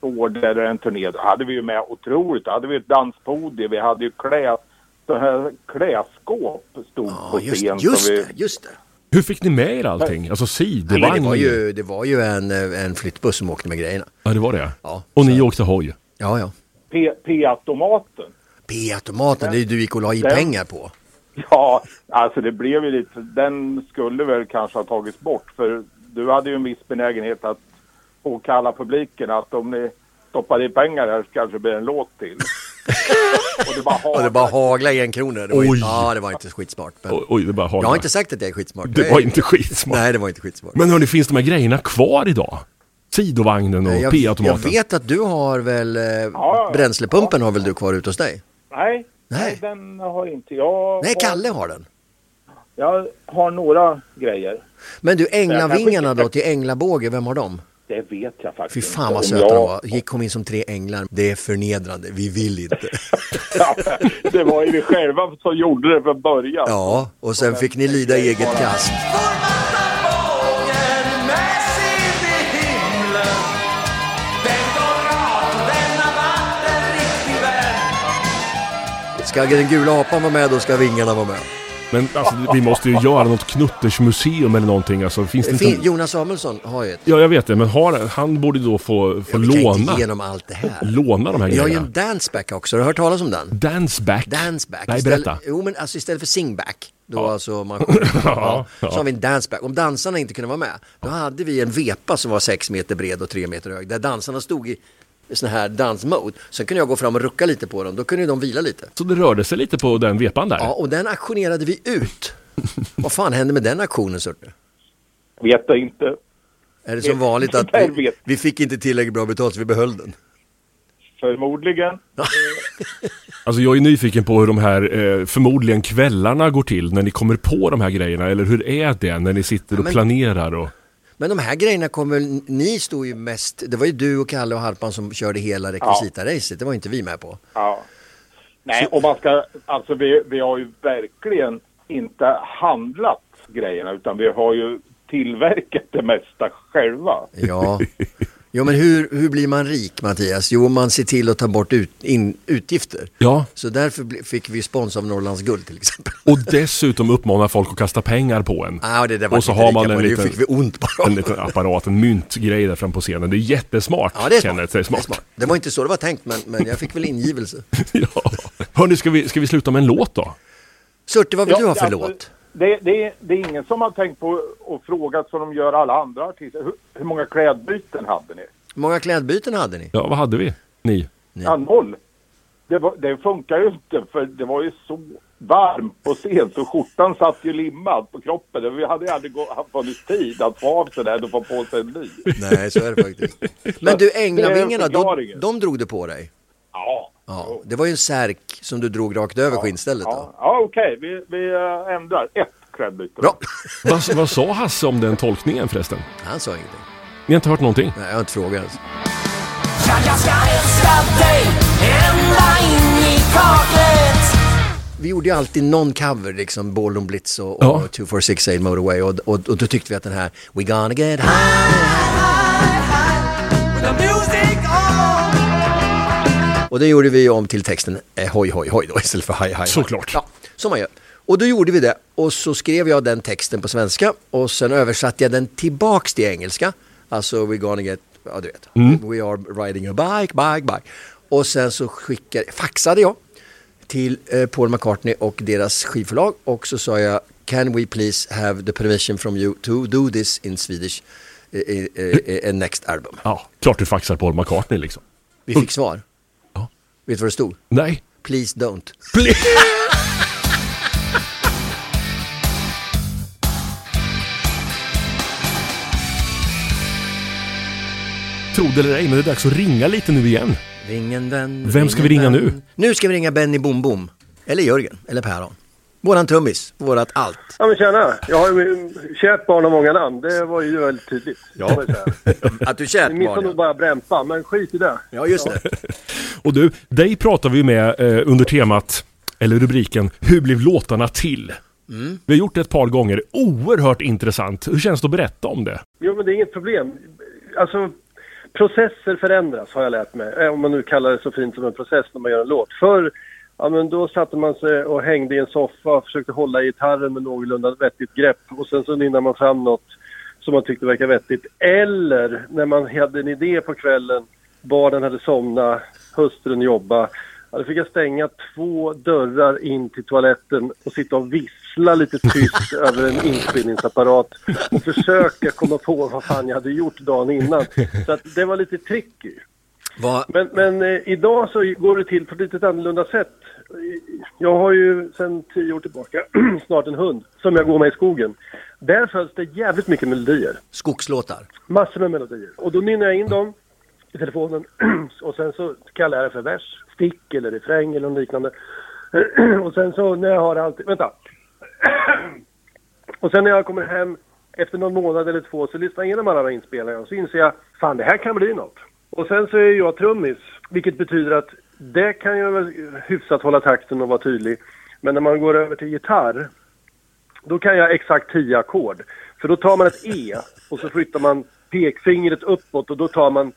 år där en turné, då hade vi ju med otroligt. Då hade vi ett danspodium, vi hade ju klä, så här kläskåp stod på just- scen. just som vi, det, just det. Hur fick ni med er allting? Alltså men det, var ju, det var ju en, eh, en flyttbuss som åkte med grejerna. Ja, det var det. Ja, Och ni åkte hoj? Ja, ja. P-automaten. P-automaten, det är ju du gick och la i Den- pengar på. Ja, alltså det blev ju lite, den skulle väl kanske ha tagits bort för du hade ju en viss benägenhet att påkalla publiken att om ni stoppar i pengar här så kanske det blir en låt till. och det bara Och det bara hagla en kronor. Det var ja, det var inte skitsmart. Men Oj, oj, det bara jag haglar. har inte sagt att jag är skitsmart. Det var inte skitsmart. Nej, det var inte skitsmart. Men hörni, finns de här grejerna kvar idag? Sidovagnen och jag, jag P-automaten? vet att du har väl, eh, bränslepumpen har väl du kvar ute hos dig? Nej, Nej. nej, den har inte jag. Nej, Kalle har den. Jag har några grejer. Men du, änglavingarna då till Änglabåge, vem har de? Det vet jag Fy faktiskt fan vad inte. söta de var. Gick kom in som tre änglar. Det är förnedrande, vi vill inte. Ja, det var ju vi själva som gjorde det från början. Ja, och sen fick ni lida eget kast. Ska den gula apan vara med, då ska vingarna vara med. Men alltså, vi måste ju göra något knuttersmuseum eller någonting. Alltså, finns det Det inte... Jonas Samuelsson har ju ett. Ja, jag vet det. Men har, han borde då få, få Vi kan inte låna, igenom allt det här. låna de här Vi har ju grejerna. en danceback också, har du hört talas om den? Danceback? Danceback. Nej, Istället- berätta. Jo, men alltså istället för singback, då Ja. alltså man Ja, Så ja. har vi en danceback. Om dansarna inte kunde vara med, då hade vi en vepa som var sex meter bred och tre meter hög. Där dansarna stod i sån här dansmode. Sen kunde jag gå fram och rucka lite på dem, då kunde de vila lite. Så det rörde sig lite på den vepan där? Ja, och den aktionerade vi ut. Vad fan hände med den aktionen, Surte? Vet jag inte. Är det som vanligt att vi, vi fick inte tillräckligt bra betalt så vi behöll den? Förmodligen. Alltså jag är nyfiken på hur de här eh, förmodligen kvällarna går till när ni kommer på de här grejerna. Eller hur är det när ni sitter och men- planerar? Och... Men de här grejerna kommer, ni stod ju mest, det var ju du och Kalle och Harpan som körde hela rekvisita-racet, det var inte vi med på. Ja. Nej, och man ska, alltså vi, vi har ju verkligen inte handlat grejerna utan vi har ju tillverkat det mesta själva. Ja. Jo men hur, hur blir man rik Mattias? Jo man ser till att ta bort ut, in, utgifter. Ja, Så därför fick vi spons av Norrlands Guld till exempel. och dessutom uppmanar folk att kasta pengar på en. Ah, det där var och så har man en liten, fick vi ont bara. en liten apparat, en myntgrej där fram på scenen. Det är jättesmart, Ja det är smart. Kenneth. Det är smart. Det, är smart. det var inte så det var tänkt men, men jag fick väl ingivelse. ja. Hörni, ska vi, ska vi sluta med en låt då? Surte vad vill Ja, du ha för alltså- låt? Det, det, det är ingen som har tänkt på och frågat som de gör alla andra artister. Hur, hur många klädbyten hade ni? Hur många klädbyten hade ni? Ja, vad hade vi? Ni? Ja, noll. Det, var, det funkar ju inte för det var ju så varmt på scen så skjortan satt ju limmad på kroppen. Vi hade ju aldrig funnits tid att få av sig den och få på sig en ny. Nej, så är det faktiskt. Men du, Änglavingarna, de, de drog du på dig? Ja. Ja, det var ju en särk som du drog rakt över skinnstället då. Ja, ja okej. Vi, vi äh, ändrar. Ett klädbyte. Bra. Vad, vad sa Hasse om den tolkningen förresten? Han sa ingenting. Ni har inte hört någonting? Nej, jag har inte frågat ens. Ja, jag ska älska dig ända in i kaklet Vi gjorde ju alltid någon cover, liksom Ballroom Blitz och, och Ja. 2468 Motorway och, och, och då tyckte vi att den här We gonna get high Och det gjorde vi om till texten eh, hoj hoj hoj då istället för haj haj. Såklart. Ja, som man gör. Och då gjorde vi det och så skrev jag den texten på svenska och sen översatte jag den tillbaks till engelska. Alltså we gonna get, ja du vet, we are riding a bike, bike, bike. Och sen så skickade, faxade jag till eh, Paul McCartney och deras skivförlag och så sa jag Can we please have the permission from you to do this in Swedish eh, eh, eh, eh, next album? Ja, klart du faxar Paul McCartney liksom. Vi fick svar. Vet du vad det stod? Nej. Please don't. Tro det eller ej, men det är dags att ringa lite nu igen. Ring en vän. Vem ska ring vi en ringa vän. nu? Nu ska vi ringa Benny Bom Bom. Eller Jörgen, eller Päron. Våran trummis, vårat allt. Ja men tjena, jag har ju kärt barn av många namn. Det var ju väldigt tydligt. Ja. Att du är kärt Ni missar barn. nog bara Brämpa, men skit i det. Ja, just det. Och du, dig pratar vi med eh, under temat, eller rubriken, Hur blev låtarna till? Mm. Vi har gjort det ett par gånger, oerhört intressant. Hur känns det att berätta om det? Jo men det är inget problem. Alltså, processer förändras har jag lärt mig. Eh, Om man nu kallar det så fint som en process när man gör en låt. Förr, ja men då satte man sig och hängde i en soffa och försökte hålla i gitarren med någorlunda vettigt grepp. Och sen så nynnade man fram något som man tyckte verkade vettigt. Eller när man hade en idé på kvällen, barnen hade somnat, hustrun jobba. Ja, då fick jag stänga två dörrar in till toaletten och sitta och vissla lite tyst över en inspelningsapparat och försöka komma på vad fan jag hade gjort dagen innan. Så att det var lite tricky. Vad, Men, men eh, idag så går det till på ett lite annorlunda sätt. Jag har ju sedan tio år tillbaka snart en hund som jag går med i skogen. Där föds det jävligt mycket melodier. skogslåtar. Massor med melodier. Och då nynnar jag in dem i telefonen och sen så kallar jag det för vers, stick eller refräng eller något liknande. och sen så när jag har allt... Vänta! och sen när jag kommer hem efter någon månad eller två så lyssnar jag igenom alla de inspelningarna och så inser jag fan det här kan bli något. Och sen så är jag trummis, vilket betyder att det kan jag väl hyfsat hålla takten och vara tydlig. Men när man går över till gitarr då kan jag exakt tio ackord. För då tar man ett E och så flyttar man pekfingret uppåt och då tar man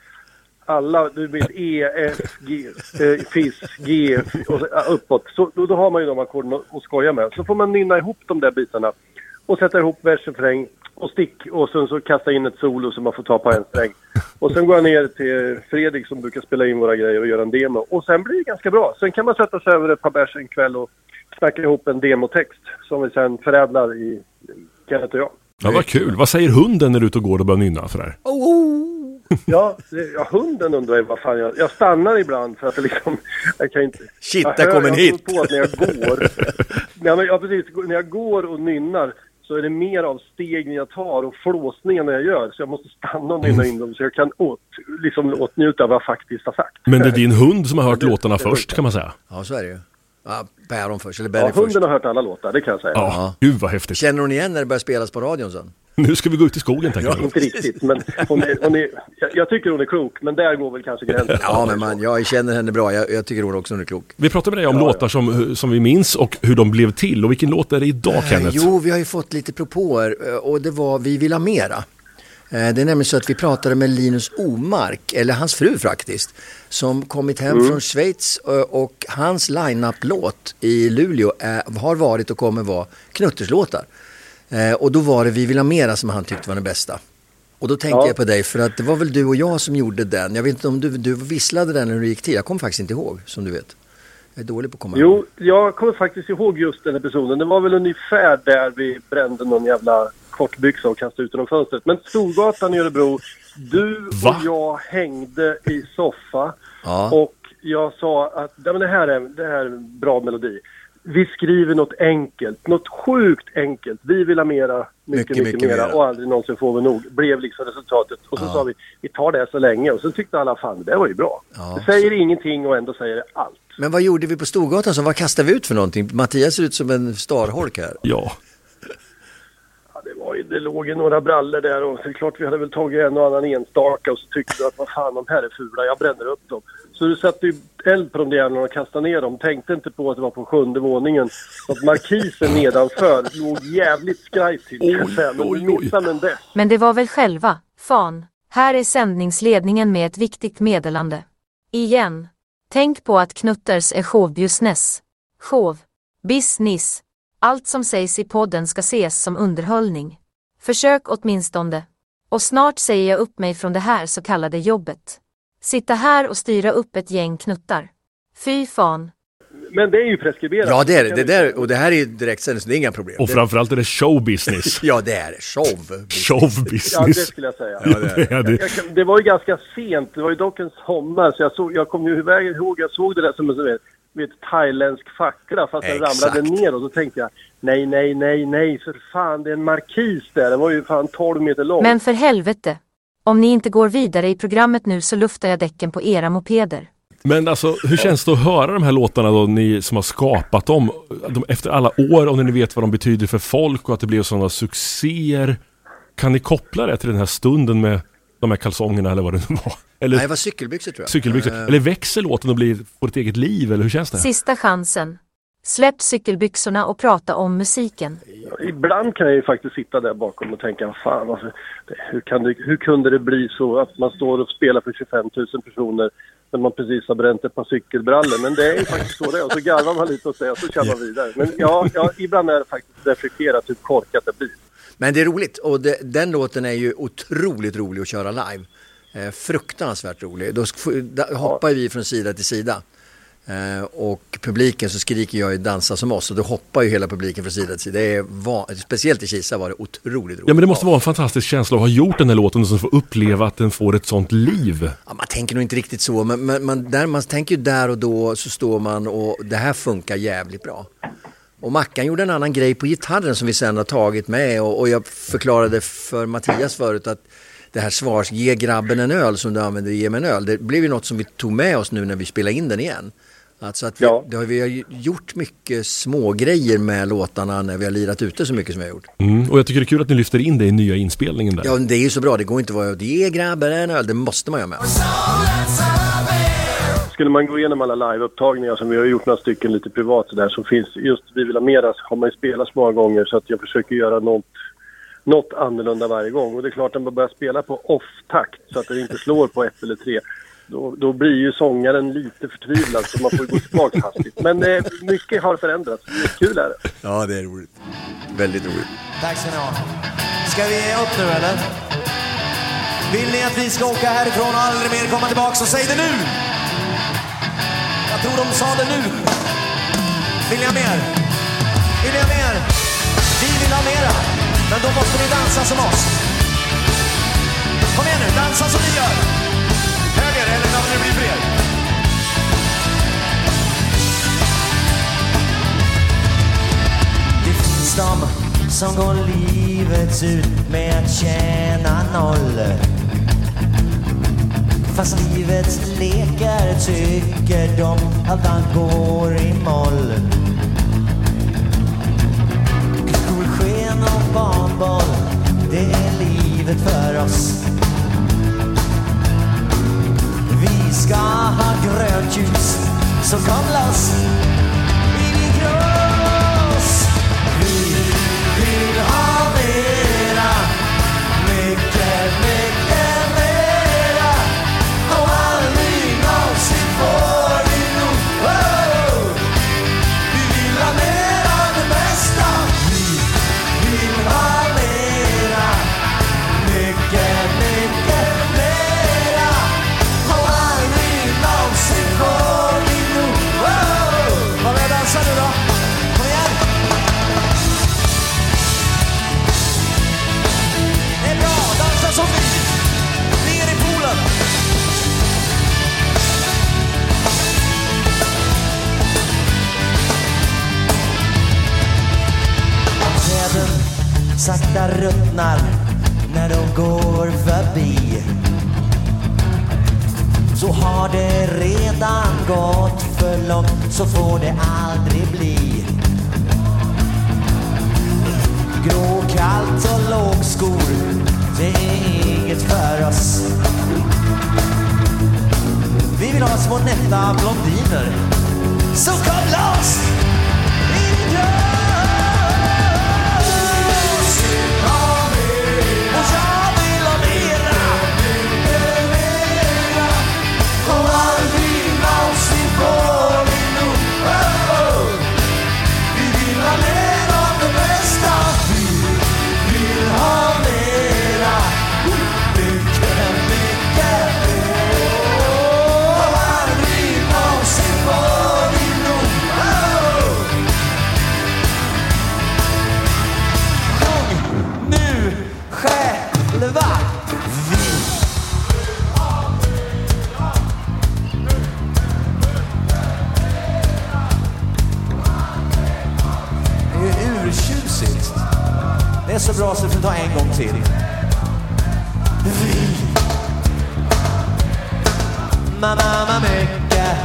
alla, du vet E, F, G, eh, FIS, G och så, uppåt. Så då, då har man ju de ackorden att skoja med. Så får man nynna ihop de där bitarna och sätta ihop vers, refräng och stick och sen så kasta in ett solo som man får ta på en sträng. Och sen går jag ner till Fredrik som brukar spela in våra grejer och göra en demo. Och sen blir det ganska bra. Sen kan man sätta sig över ett par bärs en kväll och snacka ihop en demotext som vi sen förädlar i Kenneth och jag. Ja, vad kul. Vad säger hunden när du är ute och går och börjar nynna sådär? Ja, det, ja, hunden undrar ju vad fan jag... Jag stannar ibland för att det liksom... Jag kan inte... Shit, jag där kom en jag hit. kommer på att när jag går... nej, men, ja, precis. När jag går och nynnar så är det mer av stegen jag tar och flåsningar när jag gör. Så jag måste stanna och nynna in dem så jag kan åt, liksom, åtnjuta vad jag faktiskt har sagt. Men det är din hund som har hört låtarna först kan man säga. Ja, så är det ju. Ja, Päron först, eller Benny Ja, först. hunden har hört alla låtar, det kan jag säga. Ja, gud vad häftigt. Känner hon igen när det börjar spelas på radion sen? Nu ska vi gå ut i skogen tänker jag. Inte riktigt, men hon är, hon är, jag, tycker hon är klok, men där går väl kanske gränsen. Ja, men man, jag känner henne bra. Jag, jag tycker hon också är klok. Vi pratade med dig om låtar som, som vi minns och hur de blev till. Och vilken låt är det idag Kenneth? Jo, vi har ju fått lite propåer eh, och det var Vi vill ha mera. Eh, Det är nämligen så att vi pratade med Linus Omark, eller hans fru faktiskt, som kommit hem Mm. från Schweiz eh, och hans line-up-låt i Luleå är, har varit och kommer vara knutterslåtar. Eh, Och då var det Vi vill ha mera som han tyckte var den bästa. Och då tänkte Ja. jag på dig för att det var väl du och jag som gjorde den. Jag vet inte om du, du visslade den när du gick till. Jag kommer faktiskt inte ihåg som du vet. Jag är dålig på att komma Jo, jag kommer faktiskt ihåg just den episoden. Det var väl ungefär där vi brände någon jävla kortbyxa och kastade ut genom fönstret. Men Storgatan i Örebro, du Va? och jag hängde i soffa Ja. och jag sa att ja, men det, här är, det här är en bra melodi. Vi skriver något enkelt, något sjukt enkelt. Vi vill ha mera, mycket, Mycket, mycket, mycket mera mera. och aldrig någonsin får vi nog. Blev liksom resultatet. Och så Ja. sa vi, vi tar det här så länge. Och sen tyckte alla, fan det var ju bra. Ja. Det säger ingenting och ändå säger det allt. Men vad gjorde vi på Storgatan? Så vad kastade vi ut för någonting? Mattias ser ut som en starholk här. Ja. Ja, det, var ju, det låg ju några brallor där och det är klart vi hade väl tagit en och annan enstaka och så tyckte du att vad fan de här är fula, jag bränner upp dem. Så du satte ju eld på de där jävlarna och kastade ner dem. Tänkte inte på att det var på sjunde våningen. Och att markisen nedanför låg jävligt skrajt till men det. Men det var väl själva, fan. Här är sändningsledningen med ett viktigt meddelande. Igen. Tänk på att Knutters är showbusiness. Show. Business. Allt som sägs i podden ska ses som underhållning. Försök åtminstone. Och snart säger jag upp mig från det här så kallade jobbet. Sitta här och styra upp ett gäng knuttar. Fy fan. Men det är ju preskriberat. Ja, det är det. det där, och det här är ju direktsändning, så det är inga problem. Och Det- framförallt är det showbusiness. Ja, det är det. Show. Showbusiness. Ja, det skulle jag säga. Ja, det är det. Jag, jag, det var ju ganska sent. Det var ju dock en sommar. Så jag, såg, jag kommer ju iväg ihåg, jag såg det där som en vet, thailändsk fackla fast den ramlade ner och så tänkte jag nej, nej, nej, nej, för fan det är en markis där. Den var ju fan 12 meter lång. Men för helvete. Om ni inte går vidare i programmet nu så luftar jag däcken på era mopeder. Men alltså, hur känns det att höra de här låtarna då, ni som har skapat dem, de, efter alla år, om ni vet vad de betyder för folk och att det blev sådana succéer. Kan ni koppla det till den här stunden med de här kalsongerna eller vad det nu var? Eller Nej, det var cykelbyxor tror jag. cykelbyxor? Eh, Eller växer låten och blir, får ett eget liv, eller hur känns det? Sista chansen. Släpp cykelbyxorna och prata om musiken. Ibland kan jag ju faktiskt sitta där bakom och tänka, fan varför, hur, kan det, hur kunde det bli så att man står och spelar för 25 000 personer när man precis har bränt ett par cykelbrallor. Men det är ju faktiskt så det är. Och så garvar man lite och säger och så kör man vidare. Men ja, ja, ibland är det faktiskt reflekterat hur korkat det blir. Men det är roligt och det, den låten är ju otroligt rolig att köra live. Eh, fruktansvärt rolig. Då da- hoppar vi från sida till sida. Eh, och publiken så skriker jag ju dansa som oss och då hoppar ju hela publiken från sida till sida. Det är va- speciellt i Kisa var det otroligt roligt. Ja men det måste vara en fantastisk känsla att ha gjort den här låten och så få uppleva att den får ett sånt liv. Ja, man tänker nog inte riktigt så, men men man, där, man tänker ju där och då så står man och det här funkar jävligt bra. Och Mackan gjorde en annan grej på gitarren som vi sen har tagit med och, och jag förklarade för Mattias förut att det här svars, ge grabben en öl som du använder i ge mig en öl, det blev ju något som vi tog med oss nu när vi spelade in den igen. Alltså att vi, det har, vi har gjort mycket små grejer med låtarna när vi har lirat ute så mycket som vi har gjort. Mm. Och jag tycker det är kul att ni lyfter in det i nya inspelningen där. Ja, det är ju så bra, det går inte att vara ge grabben en öl, det måste man göra med. Skulle man gå igenom alla liveupptagningar som vi har gjort några stycken lite privat så där så finns just Vi vill ha mera har man ju spelat så många gånger så att jag försöker göra något, något annorlunda varje gång. Och det är klart när man börjar spela på off-takt så att det inte slår på ett eller tre då, då blir ju sångaren lite förtvivlad så man får ju gå tillbaka hastigt. Men eh, mycket har förändrats. Kul är det. Ja, det är roligt. Väldigt roligt. Tack ska ni ha. Ska vi ge upp nu eller? Vill ni att vi ska åka härifrån och aldrig mer komma tillbaka så säg det nu! Jag tror de sa det nu. Vill ni ha mer? Vill ni ha mer? Vi vill ha mera. Men då måste ni dansa som oss. Kom igen nu, dansa som vi gör. Det bli fler. Det finns de som går livets ut med att tjäna noll. Fast livets lekar tycker de att han går i moll. Solsken och barnboll, det är livet för oss. Vi ska ha grönt ljus, så kom loss. Sakta ruttnar när de går förbi. Så har det redan gått för långt, så får det aldrig bli. Gråkallt och lågskor, det är inget för oss. Vi vill ha små nätta blondiner. Så kom loss! Så bra så vi får ta en gång till. Vi. Mamma, mamma, mycket.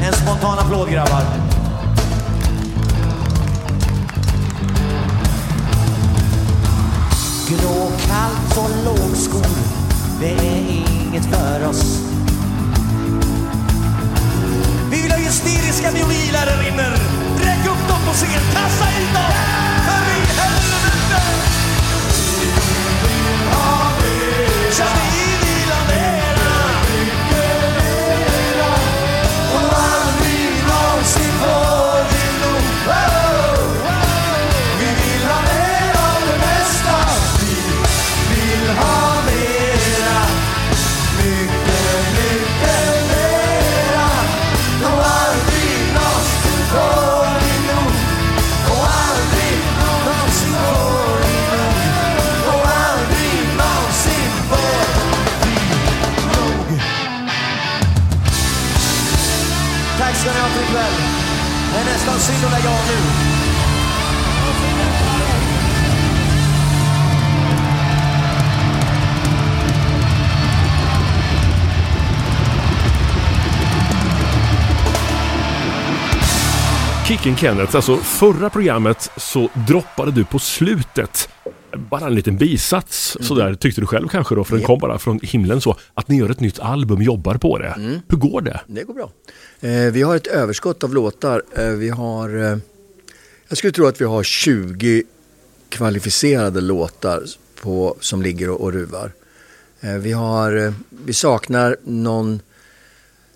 En spontan applåd grabbar. Gråkallt och lågskor, det är inget för oss. Vi vill ha hysteriska violiner där inne. Räck upp dem på Kicken Kenneth, alltså förra programmet så droppade du på slutet bara en liten bisats sådär tyckte du själv kanske då för den kom bara från himlen så att ni gör ett nytt album, jobbar på det. Hur går det? Det går bra. Eh, vi har ett överskott av låtar. Eh, vi har, eh, jag skulle tro att vi har 20 kvalificerade låtar på, som ligger och, och ruvar. Eh, vi, har, eh, vi saknar någon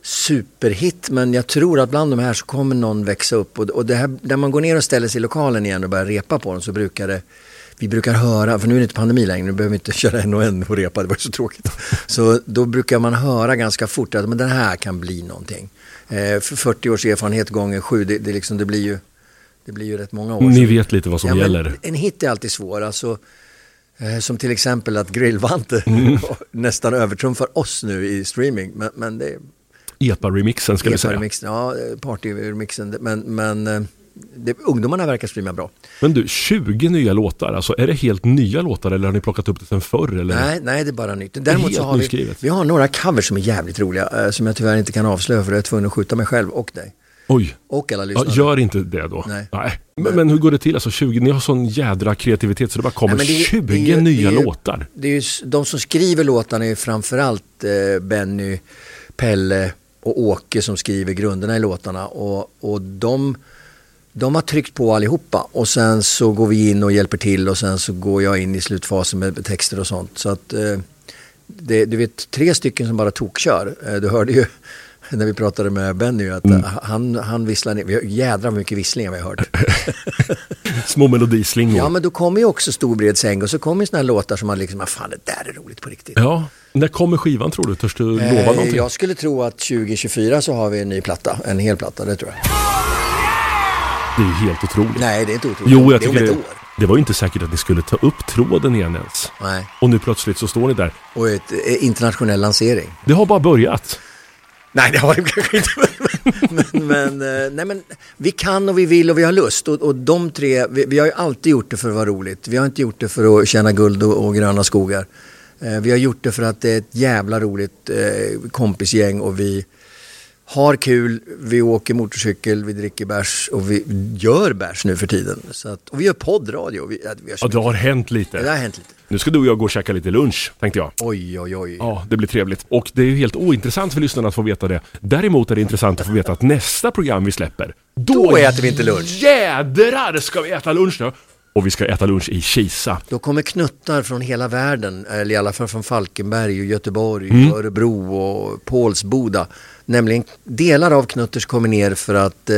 superhit men jag tror att bland de här så kommer någon växa upp och, och det här, när man går ner och ställer sig i lokalen igen och börjar repa på den så brukar det vi brukar höra, för nu är det inte pandemi längre, nu behöver vi inte köra en och en och repa, det var så tråkigt. Så då brukar man höra ganska fort att men den här kan bli någonting. Eh, för 40 års erfarenhet gånger sju, det, det, liksom, det, blir ju, det blir ju rätt många år. Ni vet lite vad som Ja, gäller. En hit är alltid svår, alltså, eh, som till exempel att Grillvante Mm. nästan övertrumfar oss nu i streaming. Men, men det, EPA-remixen ska vi säga. Epa-remixen, Ja, partyremixen. Men, men eh, det, ungdomarna verkar streama bra. Men du, 20 nya låtar, alltså är det helt nya låtar eller har ni plockat upp det sen förr? Eller? Nej, nej, det är bara nytt. Däremot så har vi, nyskrivet. vi har några covers som är jävligt roliga. eh, som jag tyvärr inte kan avslöja för jag är tvungen att skjuta mig själv och dig. Oj. Och alla Ja, lyssnare. gör inte det då. Nej. Men, men hur går det till? Alltså 20, ni har sån jädra kreativitet så det bara kommer Nej, det är- 20 det är nya det är låtar. Det är ju, de som skriver låtarna är ju framförallt eh, Benny, Pelle och Åke som skriver grunderna i låtarna. Och, och de, de har tryckt på allihopa och sen så går vi in och hjälper till och sen så går jag in i slutfasen med texter och sånt. Så att eh, det, du vet tre stycken som bara tokkör. Eh, du hörde ju när vi pratade med Benny att Mm. eh, han, han visslar ner. Vi jädra mycket visslingar vi har hört. Små melodislingor. Ja men då kommer ju också Storbredsäng och så kommer ju sådana här låtar som man liksom, ah, fan det där är roligt på riktigt. Ja, när kommer skivan tror du? Törs du lova Eh, någonting? Jag skulle tro att 2024 så har vi en ny platta, en hel platta, det tror jag. Det är ju helt otroligt. Nej, det är inte otroligt. Jo, jag det är om tycker ett år. det var ju inte säkert att ni skulle ta upp tråden igen ens. Nej. Och nu plötsligt så står ni där. Och ett eh, internationell lansering. Det har bara börjat. Nej, det har det kanske inte. men, men, eh, nej, men vi kan och vi vill och vi har lust. Och, och de tre, vi, vi har ju alltid gjort det för att vara roligt. Vi har inte gjort det för att tjäna guld och, och gröna skogar. Eh, vi har gjort det för att det är ett jävla roligt eh, kompisgäng och vi har kul, vi åker motorcykel, vi dricker bärs och vi gör bärs nu för tiden. Så att, och vi gör poddradio. Vi, vi Ja, det har hänt lite. Det har hänt lite. Nu ska du och jag gå och käka lite lunch, tänkte jag. Oj, oj, oj. Ja, det blir trevligt. Och det är ju helt ointressant för lyssnarna att få veta det. Däremot är det intressant att få veta att nästa program vi släpper, Då äter vi inte lunch. Jädrar ska vi äta lunch nu! Och vi ska äta lunch i Kisa. Då kommer knuttar från hela världen, eller i alla fall från Falkenberg och Göteborg, Mm. och Örebro och Pålsboda. Nämligen delar av Knutters kommer ner för att eh,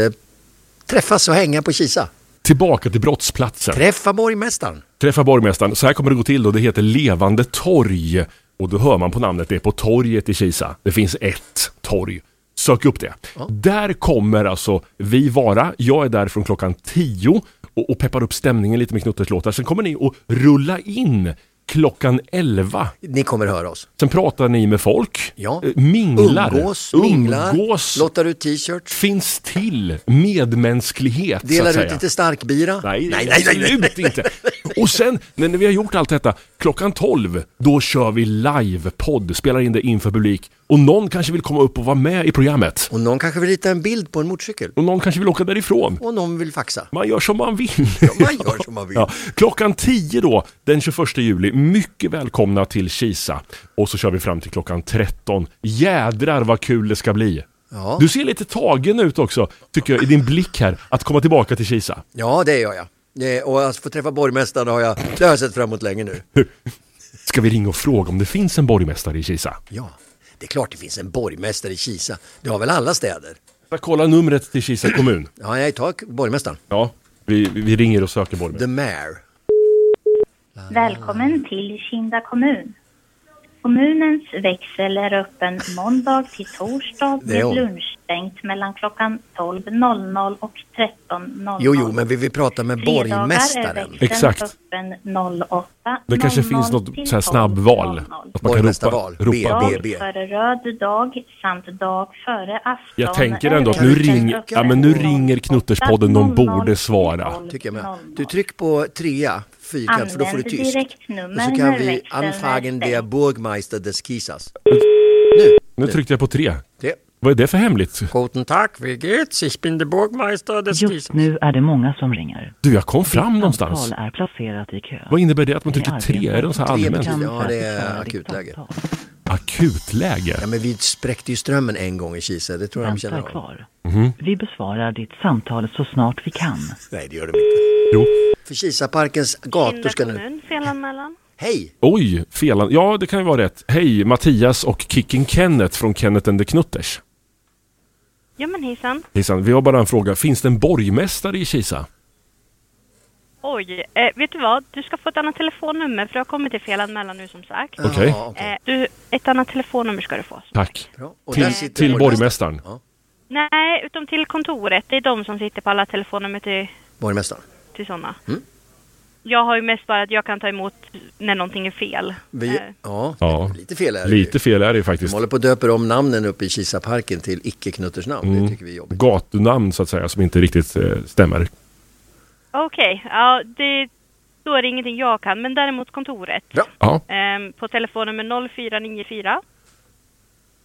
träffas och hänga på Kisa. Tillbaka till brottsplatsen. Träffa borgmästaren. Träffa borgmästaren. Så här kommer det gå till då. Det heter Levande torg. Och då hör man på namnet, det är på torget i Kisa. Det finns ett torg. Sök upp det. Där kommer alltså vi vara. Jag är där från klockan 10 och, och peppar upp stämningen lite med Knutters låtar. Sen kommer ni att rulla in klockan 11. Ni kommer höra oss. Sen pratar ni med folk, Ja. eh, minglar, Umgås, minglar, umgås, lottar ut t-shirts, finns till, medmänsklighet delar ut lite starkbira. Nej, nej, nej, nej, nej. absolut inte. Och sen, när vi har gjort allt detta, klockan 12, då kör vi live-podd, spelar in det inför publik. Och någon kanske vill komma upp och vara med i programmet. Och någon kanske vill rita en bild på en motorcykel. Och någon kanske vill åka därifrån. Och någon vill faxa. Man gör som man vill. Man gör som man vill. Ja, klockan 10 då, den 21 juli. Mycket välkomna till Kisa. Och så kör vi fram till klockan 13. Jädrar vad kul det ska bli. Ja. Du ser lite tagen ut också, tycker jag, i din blick här, att komma tillbaka till Kisa. Ja, det gör jag. Och att få träffa borgmästaren har jag, det har jag sett fram emot länge nu. Ska vi ringa och fråga om det finns en borgmästare i Kisa? Ja, det är klart det finns en borgmästare i Kisa. Det har väl alla städer? Jag kolla numret till Kisa kommun. Ja, jag tar borgmästaren. Ja, vi, vi ringer och söker borgmästare. The Mayor. Välkommen till Kinda kommun. Kommunens växel är öppen måndag till torsdag med lunchstängt mellan klockan 12.00 och 13.00. Jo, jo, men vi vill prata med borgmästaren. Exakt. öppen 08 Det kanske finns något så här snabbval. Att man kan Borgmästarval. ropa, Dag före röd dag samt dag före afton. Jag tänker ändå att nu, växeln ring, öppen ja, men nu ringer Knutterspodden, de 08.00 borde svara. Tycker jag med. Du tryck på trea, fyrkant, för då får du Använd tyst. direktnummer Och så kan när vi anfragen der. Burgmeister des Kisas. Nu tryckte jag på tre. Tre. Vad är det för hemligt? Guten Tag, wie geht's? Ich bin der Burgmeister des Kisas. Just nu är det många som ringer. Du, jag kom fram någonstans. Samtal är placerat i kö. Vad innebär det att man trycker tre? Är det så här Tre allmänt? betyder, ja det är akutläge. Akutläge? Ja men vi spräckte ju strömmen en gång i Kisa, det tror jag de Vänta känner av. kvar. Mhm. Vi besvarar ditt samtal så snart vi kan. Nej det gör de inte. Jo. För Kisaparkens gator ska nu... kommun, felanmälan. Hej! Oi, felan. Ja, det kan ju vara rätt. Hej, Mattias och Kicken Kenneth från Kenneth and the Knutters. Ja men hejsan. Hejsan, vi har bara en fråga. Finns det en borgmästare i Kisa? Oj, eh, vet du vad? Du ska få ett annat telefonnummer för jag har kommit till felanmälan nu som sagt. Okej. Eh, du, ett annat telefonnummer ska du få. Tack. Och Till, sitter till borgmästaren. borgmästaren. Nej, utom till kontoret. Det är de som sitter på alla telefonnummer till, Borgmästaren. Till sådana. Mm. Jag har ju mest bara att jag kan ta emot när någonting är fel. Vi, Eh, ja, Ja. lite fel är det ju. Lite fel är det ju De faktiskt. håller på att döpa om namnen uppe i Kisaparken till icke-Knutters namn. Mm. Det tycker vi är jobbigt. Gatunamn så att säga som inte riktigt eh, stämmer. Okej, ja det, då är det ingenting jag kan. Men däremot kontoret. Ja. Ehm, på telefonnummer 0494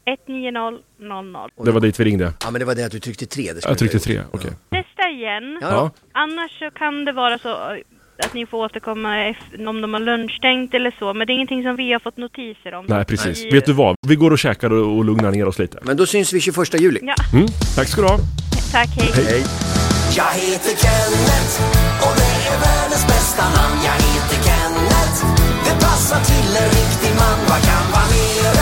190 00. Det var dit vi ringde. Ja men det var det att du tryckte tre. Det Jag tryckte tre, okej. Testa igen. Ja. Annars så kan det vara så eh, att ni får återkomma om de har lunchstängt eller så. Men det är ingenting som vi har fått notiser om. Nej, precis. I- Vet du vad? Vi går och käkar och, och lugnar ner oss lite. Men då syns vi 21 juli. Ja, Mm. Tack ska du ha. tack. Hej. Hej. Jag heter Kenneth och det är världens bästa namn. Jag heter Kenneth, det passar till en riktig man. Vad kan vara mer